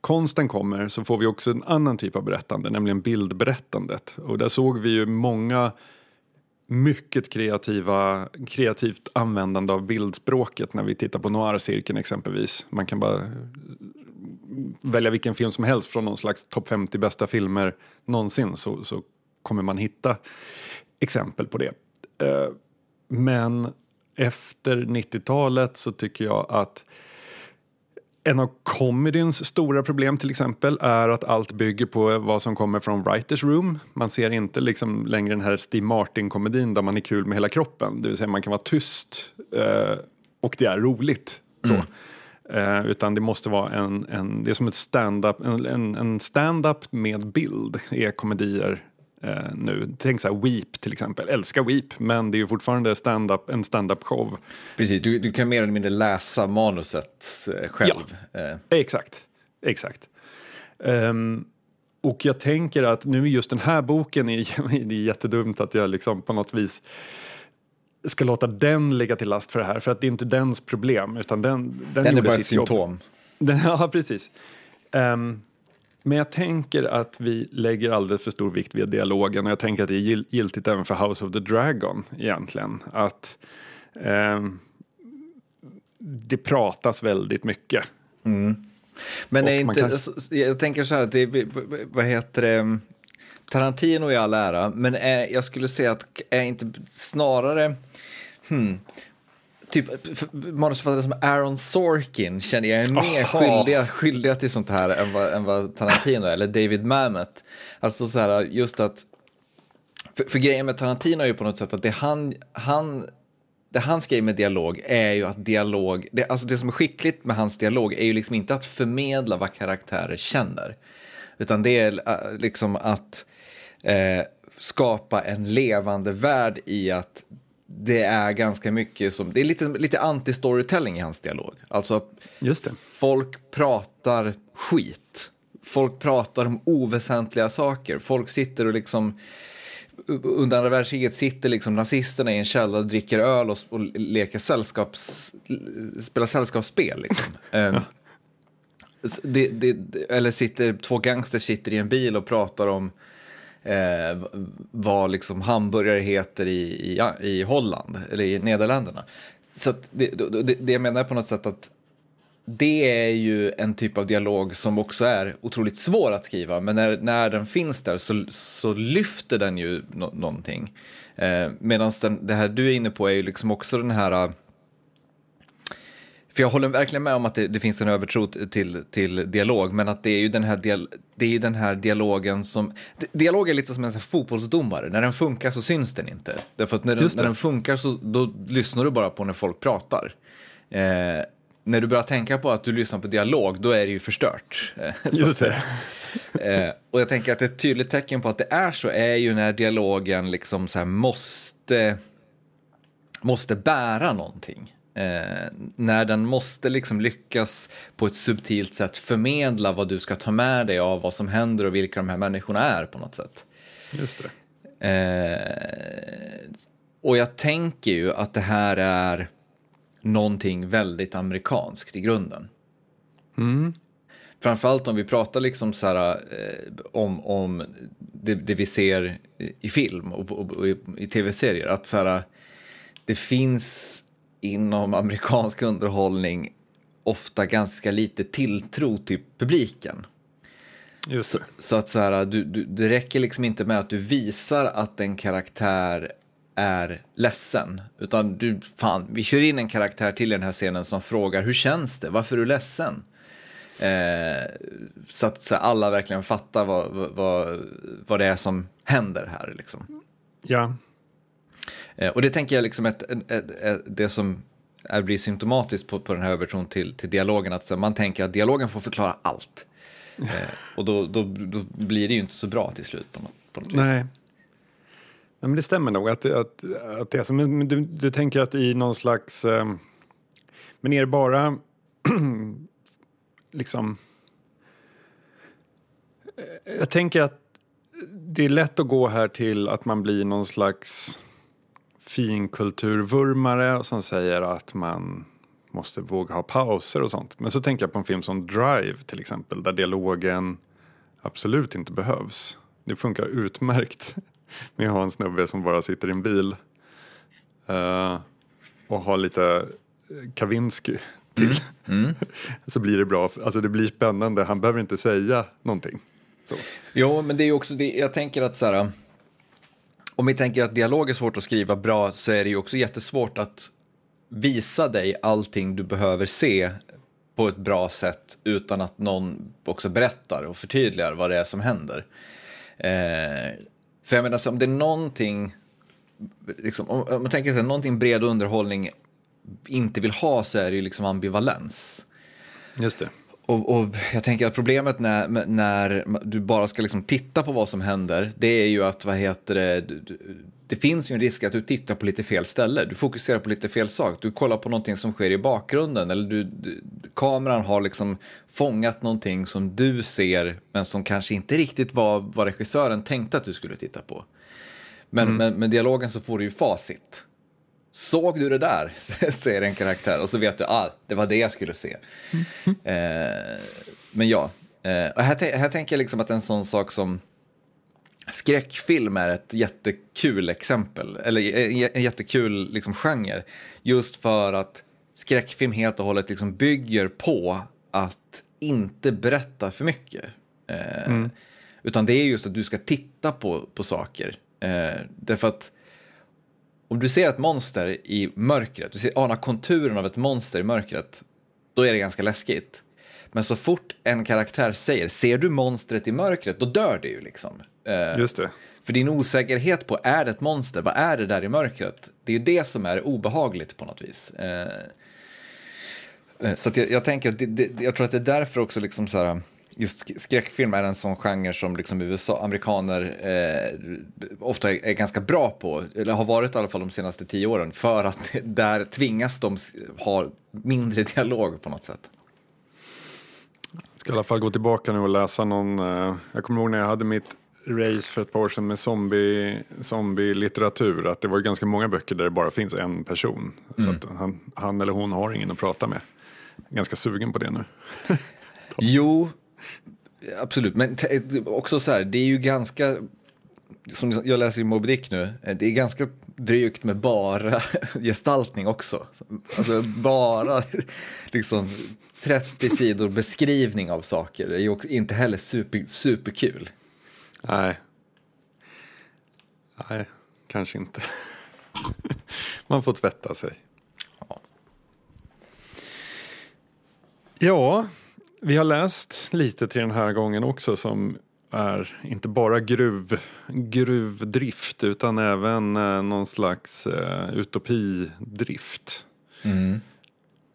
konsten kommer så får vi också en annan typ av berättande, nämligen bildberättandet. Och där såg vi ju många mycket kreativa, kreativt användande av bildspråket när vi tittar på noir-cirkeln exempelvis. Man kan bara välja vilken film som helst från någon slags topp 50 bästa filmer någonsin så, så kommer man hitta exempel på det. Eh, men efter 90-talet så tycker jag att en av comedyns stora problem till exempel är att allt bygger på vad som kommer från writers room. Man ser inte liksom längre den här Steve Martin-komedin där man är kul med hela kroppen. Det vill säga man kan vara tyst eh, och det är roligt. Så. Eh, utan det måste vara en, en det är som ett stand-up, en, en, en stand-up med bild är komedier eh, nu. Tänk så här Weep till exempel, älskar Weep men det är ju fortfarande stand-up, en stand-up show. Precis, du, du kan mer eller mindre läsa manuset eh, själv. Eh, Exakt, exakt. Ehm, och jag tänker att nu just den här boken, är, *laughs* det är jättedumt att jag liksom på något vis ska låta den ligga till last för det här, för att det är inte dens problem, utan den, den, Den är bara ett symptom. Den, *laughs* ja, precis. Ehm, men jag tänker att vi lägger alldeles för stor vikt vid dialogen och jag tänker att det är giltigt även för House of the Dragon egentligen. Att ehm, det pratas väldigt mycket. Men Och är inte, kan- alltså, jag tänker så här, att det, vad heter det, Tarantino i all ära, men är, jag skulle säga att är inte snarare, hmm, typ manusförfattare som Aaron Sorkin känner jag är mer Aha. skyldiga, skyldiga till sånt här än vad, än vad Tarantino är, eller David Mamet. Alltså så här, just att, för, för grejen med Tarantino är ju på något sätt att det han, han det hans grej med dialog är ju att dialog, det, alltså det som är skickligt med hans dialog är ju liksom inte att förmedla vad karaktärer känner. Utan det är äh, liksom att eh, skapa en levande värld i att det är ganska mycket som, det är lite, lite anti-storytelling i hans dialog. Alltså att folk pratar skit. Folk pratar om oväsentliga saker. Folk sitter och liksom under andra världskriget sitter liksom nazisterna i en källare och dricker öl och, och leker sällskaps, spelar sällskapsspel. Liksom. *laughs* Det, det, det- eller sitter, två gangsters sitter i en bil och pratar om eh, vad liksom hamburgare heter i, i, i Holland eller i Nederländerna. Så att det, det, det- jag menar är på något sätt att det är ju en typ av dialog som också är otroligt svår att skriva, men när, när den finns där så, så lyfter den ju no, någonting. Eh, Medan det här du är inne på är ju liksom också den här... För jag håller verkligen med om att det, det finns en övertro till, till dialog, men att det är ju den här, dial, det är ju den här dialogen som... Dialog är lite som en fotbollsdomare, när den funkar så syns den inte. Därför att när den, när den funkar så då lyssnar du bara på när folk pratar. Eh, när du börjar tänka på att du lyssnar på dialog, då är det ju förstört. Just det. eh, och jag tänker att ett tydligt tecken på att det är så är ju när dialogen liksom så måste, måste bära någonting. Eh, när den måste liksom lyckas på ett subtilt sätt förmedla vad du ska ta med dig av vad som händer och vilka de här människorna är på något sätt. Just det. Eh, och jag tänker ju att det här är någonting väldigt amerikanskt i grunden. Mm. Framförallt om vi pratar liksom så här, eh, om, om det, det, vi ser i film och, och, och i, i tv-serier. Att så här, det finns inom amerikansk underhållning ofta ganska lite tilltro till publiken. Just det. Så, så att så här, du, du, det räcker liksom inte med att du visar att en karaktär är ledsen. Utan du, fan, vi kör in en karaktär till i den här scenen som frågar hur känns det, varför är du ledsen? Eh, så att så alla verkligen fattar vad, vad, vad det är som händer här. Liksom. Ja. Eh, och det tänker jag liksom ett, ett, ett, det som är, blir symptomatiskt på, på den här övertron till, till dialogen, att man tänker att dialogen får förklara allt. Eh, och då, då, då, blir det ju inte så bra till slut på något, på något vis. Nej. Nej, men det stämmer nog att, att, att det är så. Men du, du tänker att i någon slags... Eh, men är det bara *clears throat* liksom... Eh, jag tänker att det är lätt att gå här till att man blir någon slags finkulturvurmare som säger att man måste våga ha pauser och sånt. Men så tänker jag på en film som Drive till exempel där dialogen absolut inte behövs. Det funkar utmärkt *laughs* med att ha en snubbe som bara sitter i en bil uh, och har lite Kavinsky till. Mm. Mm. *laughs* så blir det bra, alltså det blir spännande, han behöver inte säga någonting. Så. Jo, men det är också det, jag tänker att så här, om vi tänker att dialog är svårt att skriva bra så är det ju också jättesvårt att visa dig allting du behöver se på ett bra sätt utan att någon också berättar och förtydligar vad det är som händer. Eh, för jag menar, om det är någonting, liksom, om, om man tänker sig någonting bred underhållning inte vill ha så är det ju liksom ambivalens. Just det. Och, och, jag tänker att problemet när, när du bara ska liksom titta på vad som händer, det är ju att, vad heter det, det finns ju en risk att du tittar på lite fel ställe. Du fokuserar på lite fel sak. Du kollar på någonting som sker i bakgrunden eller du, du, kameran har liksom fångat någonting som du ser men som kanske inte riktigt var vad regissören tänkte att du skulle titta på. Men mm. med, med dialogen så får du ju facit. Såg du det där? *laughs* säger en karaktär och så vet du, ah, det var det jag skulle se. Mm. Eh, men ja, eh, och här, här tänker jag liksom att en sån sak som skräckfilm är ett jättekul exempel, eller en jättekul liksom, genre. Just för att skräckfilm helt och hållet liksom bygger på att inte berätta för mycket. Eh, mm. Utan det är just att du ska titta på, på saker. Eh, därför att om du ser ett monster i mörkret, du ser, anar konturen av ett monster i mörkret, då är det ganska läskigt. Men så fort en karaktär säger “ser du monstret i mörkret?” då dör det ju liksom. Eh, Just det. För din osäkerhet på är det ett monster, vad är det där i mörkret? Det är ju det som är obehagligt på något vis. Eh, eh så jag, jag, tänker att det, det, jag tror att det är därför också liksom så här, just skräckfilm är en sån genre som liksom USA, amerikaner eh, ofta är, ganska bra på, eller har varit i alla fall de senaste tio åren, för att *laughs* där tvingas de ha mindre dialog på något sätt. Jag ska i alla fall gå tillbaka nu och läsa någon, eh, jag kommer ihåg när jag hade mitt race för ett par år sedan med zombie, zombie-litteratur, att det var ganska många böcker där det bara finns en person. Mm. Så han, han eller hon har ingen att prata med. Ganska sugen på det nu. *laughs* *laughs* jo, Absolut, men också så här, det är ju ganska, som jag läser i Moby Dick nu, eh, det är ganska drygt med bara *laughs* gestaltning också. Alltså bara *laughs* liksom 30 sidor beskrivning av saker det är ju inte heller super, superkul. Nej. Nej, kanske inte. *laughs* Man får tvätta sig. Ja. Ja, vi har läst lite till den här gången också som är inte bara gruv, gruvdrift utan även eh, någon slags eh, utopidrift. Mm.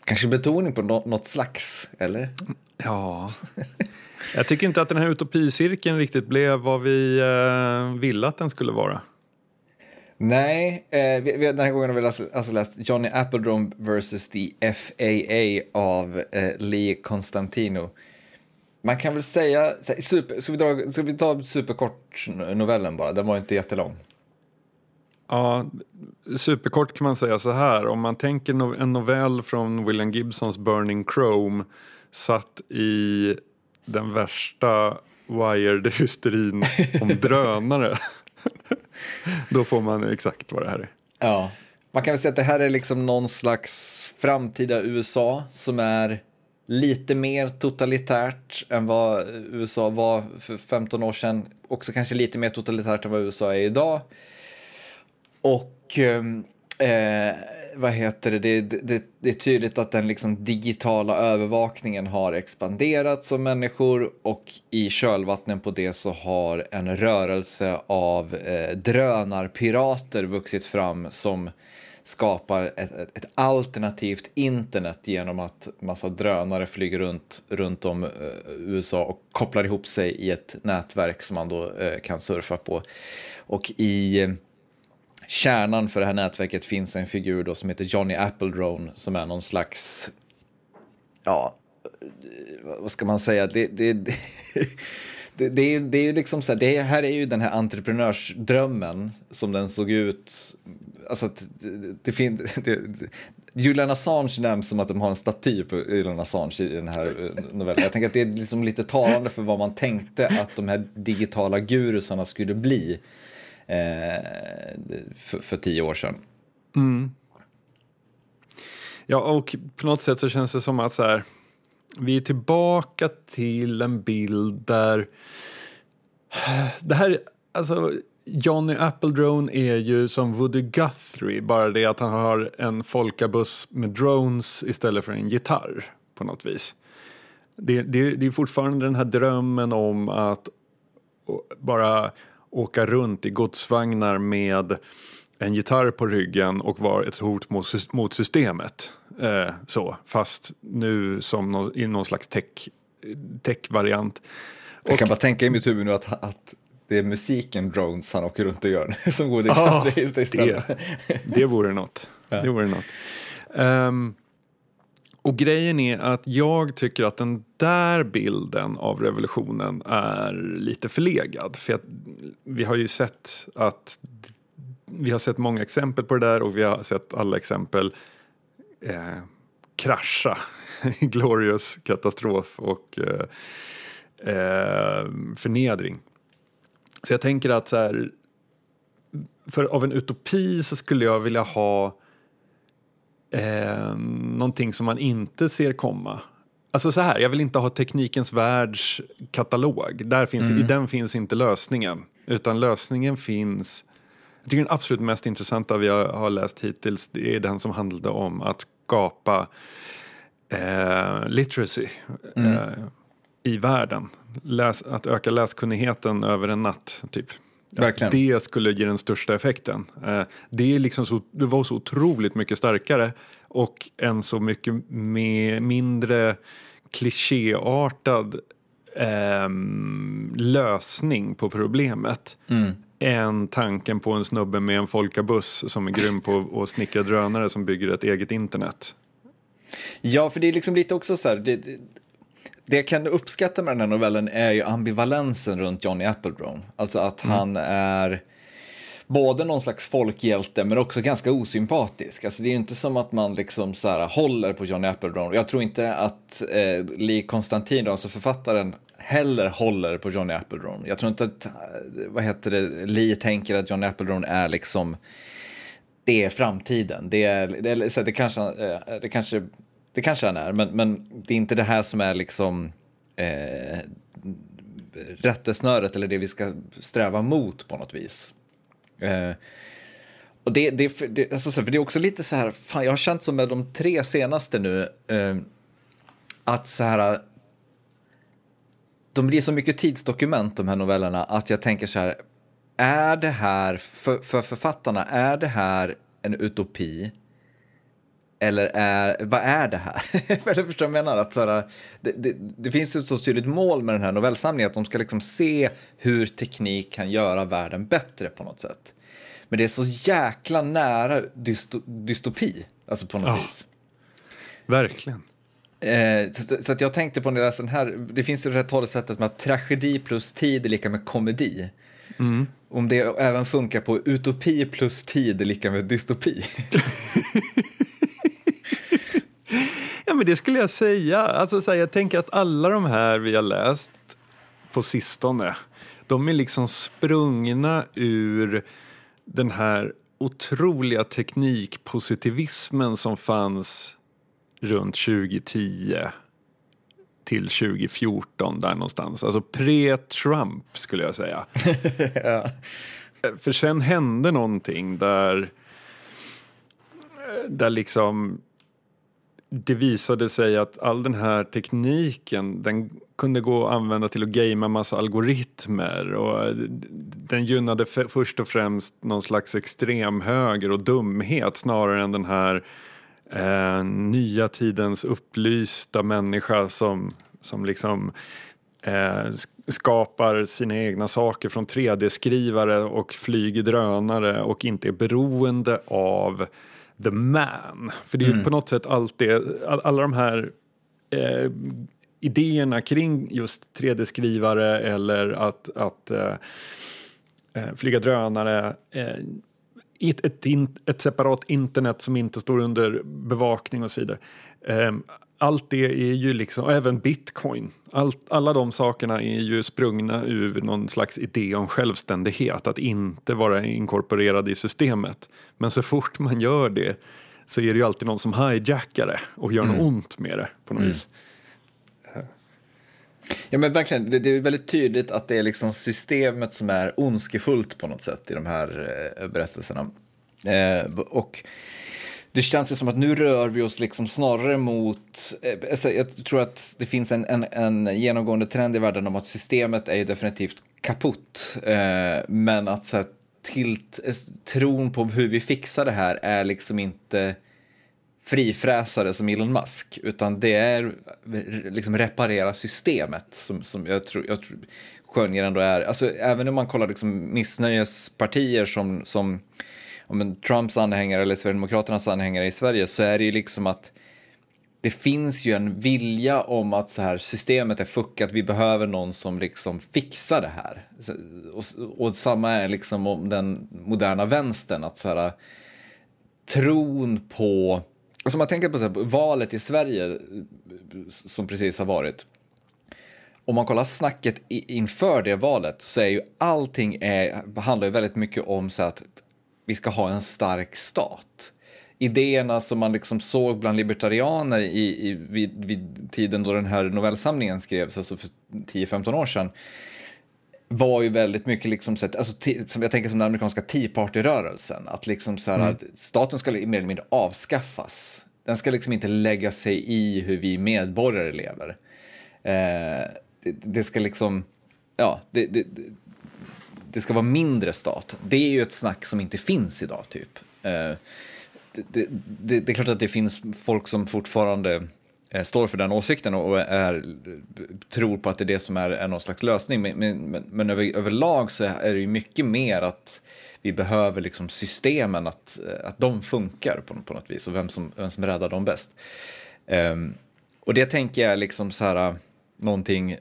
Kanske betoning på no något slags, eller? Ja. Jag tycker inte att den här utopicirkeln riktigt blev vad vi eh, ville att den skulle vara. Nej, eh, vi, vi, den här gången har vi alltså, alltså läst Johnny Appledrome vs. The FAA av eh, Lee Constantino. Man kan väl säga, super, ska, vi dra, ska vi ta superkort novellen bara, den var inte jättelång. Ja, superkort kan man säga så här, om man tänker no en novell från William Gibsons Burning Chrome satt i den värsta wired-hysterin om drönare. *laughs* *laughs* Då får man exakt vad det här är. Ja, man kan väl säga att det här är liksom någon slags framtida USA som är lite mer totalitärt än vad USA var för 15 år sedan. Också kanske lite mer totalitärt än vad USA är idag. Och ehm, eh, vad heter det? Det, det, det, är tydligt att den liksom digitala övervakningen har expanderat som människor och i kölvattnen på det så har en rörelse av eh, drönarpirater vuxit fram som skapar ett, ett, alternativt internet genom att massa drönare flyger runt, runt om eh, USA och kopplar ihop sig i ett nätverk som man då eh, kan surfa på. Och i eh, kärnan för det här nätverket finns en figur då som heter Johnny Appledrone som är någon slags, ja, vad ska man säga, det, det, *laughs* det, det, det, är, det är liksom så här, det här är ju den här entreprenörsdrömmen som den såg ut, alltså att det, det finns, *laughs* Julian Assange nämns som att de har en staty på Julian Assange i den här eh, novellen. Jag tänker att det är liksom lite talande för vad man tänkte att de här digitala gurusarna skulle bli. Eh, för, för, tio år sedan. Mm. Ja, och på något sätt så känns det som att så här, vi är tillbaka till en bild där det här, alltså Johnny Appledrone är ju som Woody Guthrie, bara det att han har en folkabuss med drones istället för en gitarr på något vis. Det, det, det är fortfarande den här drömmen om att bara åka runt i godsvagnar med en gitarr på ryggen och vara ett hot mot, mot systemet. Eh, så, fast nu som någon, i någon slags tech, tech-variant. Jag kan bara tänka i mitt huvud nu att, att det är musiken Drones han åker runt och gör som går ah, *laughs* istället. Det, det vore något. Ja. Det vore något. Um, och grejen är att jag tycker att den där bilden av revolutionen är lite förlegad. För att vi har ju sett att vi har sett många exempel på det där och vi har sett alla exempel eh, krascha. *laughs* Glorious katastrof och eh, eh, förnedring. Så jag tänker att så här, för av en utopi så skulle jag vilja ha eh, någonting som man inte ser komma. Alltså så här, jag vill inte ha teknikens världs katalog. Där finns, mm. I den finns inte lösningen. Utan lösningen finns... Jag tycker den absolut mest intressanta vi har, har läst hittills är den som handlade om att skapa eh, literacy mm. eh, i världen. Läs, att öka läskunnigheten över en natt, typ. Verkligen. Det skulle ge den största effekten. Eh, det, är liksom så, det var så otroligt mycket starkare och en så mycket med, mindre klichéartad eh, lösning på problemet. Mm. än tanken på en snubbe med en folkabuss som är grym på att snickra drönare som bygger ett eget internet. Ja, för det är liksom lite också så här, det, det, jag kan uppskatta med den här novellen är ju ambivalensen runt Johnny Appledrome. Alltså att mm. han är både någon slags folkhjälte men också ganska osympatisk. Alltså det är inte som att man liksom så här håller på Johnny Appledrome. Jag tror inte att eh, Lee Konstantin, alltså författaren, heller håller på Johnny Appledrome. Jag tror inte att, eh, vad heter det, Lee tänker att Johnny Appledrome är liksom det är framtiden. Det, är, det, är, så det, kanske, eh, det kanske det kanske han är, men, men det är inte det här som är liksom eh, rättesnöret eller det vi ska sträva mot på något vis. Eh, och det, det, det, alltså, för det är också lite så här, fan, jag har känt som med de tre senaste nu, eh, att så här, de blir så mycket tidsdokument de här novellerna att jag tänker så här, är det här, för, för författarna, är det här en utopi? Eller är, vad är det här? *laughs* Eller förstår jag menar? Att så här, det, det, det, finns ju ett så tydligt mål med den här novellsamlingen att de ska liksom se hur teknik kan göra världen bättre på något sätt. Men det är så jäkla nära dysto, dystopi, alltså på något ja, vis. Verkligen. Eh, så, så, att jag tänkte på när jag läste den här, det finns ju det här talesättet med att tragedi plus tid är lika med komedi. Mm. Om det även funkar på utopi plus tid är lika med dystopi. *laughs* ja, men det skulle jag säga. Alltså, så här, jag tänker att alla de här vi har läst på sistone, de är liksom sprungna ur den här otroliga teknikpositivismen som fanns runt 2010 till 2014 där någonstans. Alltså pre-Trump skulle jag säga. *laughs* ja. För sen hände någonting där, där liksom det visade sig att all den här tekniken den kunde gå att använda till att gamea massa algoritmer och eh, den gynnade först och främst någon slags extremhöger och dumhet snarare än den här eh, nya tidens upplysta människa som, som liksom eh, skapar sina egna saker från 3D-skrivare och flyger drönare och inte är beroende av the man. För det är mm. ju på något sätt alltid, all, alla de här eh, idéerna kring just 3D-skrivare eller att, att eh, eh, flyga drönare eh, ett, ett, ett, separat internet som inte står under bevakning och så vidare. Um, allt det är ju liksom, och även bitcoin, allt, alla de sakerna är ju sprungna ur någon slags idé om självständighet, att inte vara inkorporerad i systemet. Men så fort man gör det så är det ju alltid någon som hijackar det och gör mm. något ont med det på något mm. vis. Ja men verkligen, det, är väldigt tydligt att det är liksom systemet som är ondskefullt på något sätt i de här eh, berättelserna. Eh, och det känns som att nu rör vi oss liksom snarare mot, eh, alltså, jag tror att det finns en, en, en, genomgående trend i världen om att systemet är ju definitivt kaputt. Eh, men att så här, tilt, eh, tron på hur vi fixar det här är liksom inte frifräsare som Elon Musk, utan det är liksom reparera systemet som, som jag tror, jag tror skönjer ändå är, alltså även om man kollar liksom missnöjespartier som, som men, Trumps anhängare eller Sverigedemokraternas anhängare i Sverige så är det ju liksom att det finns ju en vilja om att så här, systemet är fuckat, vi behöver någon som liksom fixar det här. Och, och samma är liksom om den moderna vänstern, att så här, tron på Alltså man tänker på så här, valet i Sverige som precis har varit. Om man kollar snacket inför det valet så är ju allting är, handlar ju väldigt mycket om så att vi ska ha en stark stat. Idéerna som man liksom såg bland libertarianer i, i, vid, vid tiden då den här novellsamlingen skrevs, alltså för 10-15 år sedan, var ju väldigt mycket liksom, så att, alltså, som jag tänker som den amerikanska Tea Party-rörelsen, att liksom så här, mm. att staten ska mer eller mindre avskaffas. Den ska liksom inte lägga sig i hur vi medborgare lever. Eh, det, det, ska liksom, ja, det, det, det, ska vara mindre stat. Det är ju ett snack som inte finns idag, typ. Eh, det, det, det, är klart att det finns folk som fortfarande eh, står för den åsikten och är, tror på att det är det som är, är någon slags lösning. Men, men, men över, överlag så är det ju mycket mer att vi behöver liksom systemen, att, eh, att de funkar på, på något vis och vem som, vem som räddar dem bäst. Um, och det tänker jag liksom så här, någonting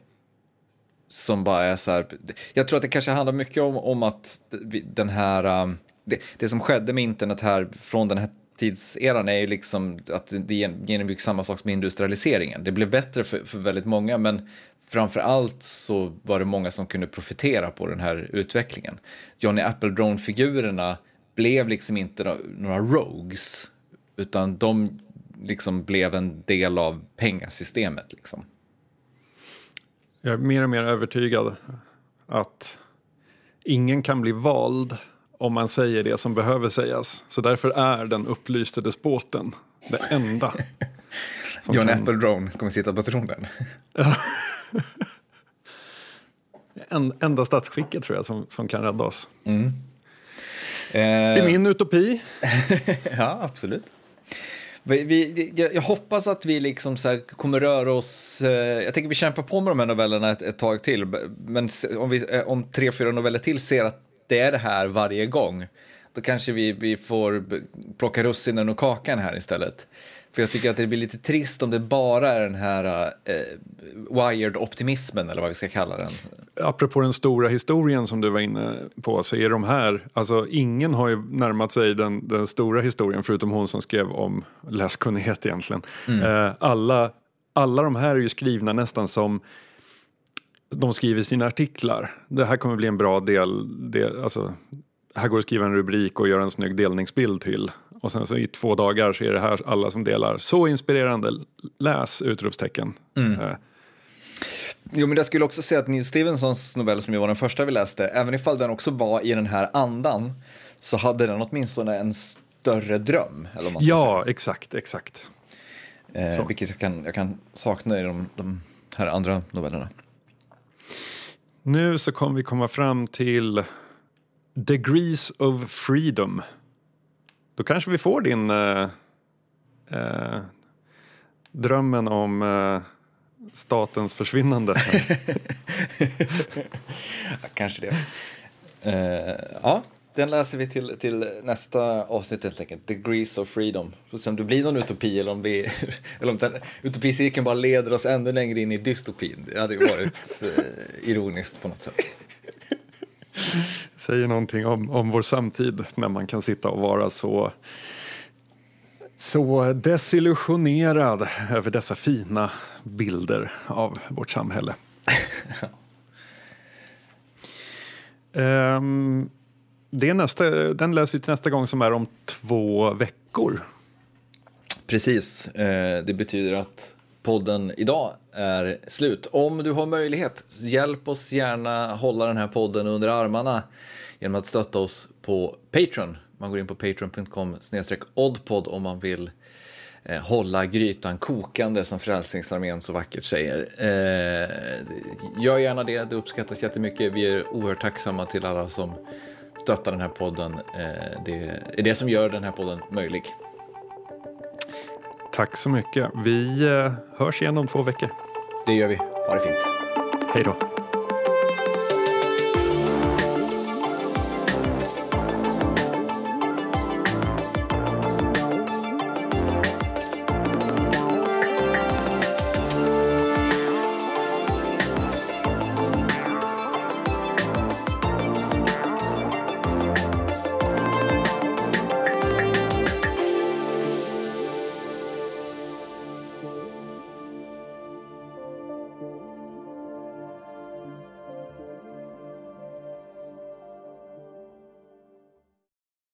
som bara är så här, jag tror att det kanske handlar mycket om, om att den här, um, det, det som skedde med internet här från den här tidseran är ju liksom att det genomgick samma sak som industrialiseringen. Det blev bättre för, för väldigt många, men framför allt så var det många som kunde profitera på den här utvecklingen. Johnny Appledrone-figurerna blev liksom inte några rogues, utan de liksom blev en del av pengasystemet. Liksom. Jag är mer och mer övertygad att ingen kan bli vald om man säger det som behöver sägas. Så därför är den upplyste despoten det enda. *laughs* som John kan- Appledrone kommer sitta på tronen. *laughs* En, enda statsskicket tror jag som, som kan rädda oss. Eh, Det är min utopi. *laughs* Ja, absolut. Vi, vi, jag, jag hoppas att vi liksom så här kommer röra oss, eh, jag tänker vi kämpar på med de här novellerna ett, ett tag till, men om, vi, eh, om tre, fyra noveller till ser att det är det här varje gång, då kanske vi, vi får plocka russinen och kakan här istället. För jag tycker att det blir lite trist om det bara är den här eh, wired-optimismen, eller vad vi ska kalla den. Apropå den stora historien som du var inne på så är de här, alltså ingen har ju närmat sig den, den stora historien förutom hon som skrev om läskunnighet egentligen. Eh, alla, alla de här är ju skrivna nästan som de skriver sina artiklar. Det här kommer bli en bra del, del alltså, här går det att skriva en rubrik och göra en snygg delningsbild till. Och sen så i två dagar så är det här alla som delar. Så inspirerande, läs! Utropstecken. Eh, Jo, men jag skulle också säga att Neil Stevensons novell som ju var den första vi läste, även ifall den också var i den här andan, så hade den åtminstone en större dröm. Eller vad man ja, exakt, exakt. säga. Eh, vilket jag kan, jag kan sakna i de, de här andra novellerna. Nu så kommer vi komma fram till Degrees of Freedom. Då kanske vi får din eh, eh, drömmen om eh, statens försvinnande. *laughs* Ja, kanske det. Eh, ja, den läser vi till, till nästa avsnitt helt enkelt. Degrees of Freedom. Får se om det blir någon utopi eller om, vi, *laughs* eller om den utopicirkeln bara leder oss ännu längre in i dystopin. Det hade ju varit eh, ironiskt på något sätt. Säger någonting om, om vår samtid när man kan sitta och vara så så desillusionerad över dessa fina bilder av vårt samhälle. *laughs* Ehm, det är nästa, den läser vi till nästa gång som är om två veckor. Precis, eh, det betyder att podden idag är slut. Om du har möjlighet, hjälp oss gärna hålla den här podden under armarna genom att stötta oss på Patreon. Man går in på patreon.com oddpod om man vill eh, hålla grytan kokande som Frälsningsarmén så vackert säger. Eh, gör gärna det, det uppskattas jättemycket. Vi är oerhört tacksamma till alla som stöttar den här podden. Eh, det är det som gör den här podden möjlig. Tack så mycket. Vi eh, hörs igen om två veckor. Det gör vi. Ha det fint. Hej då.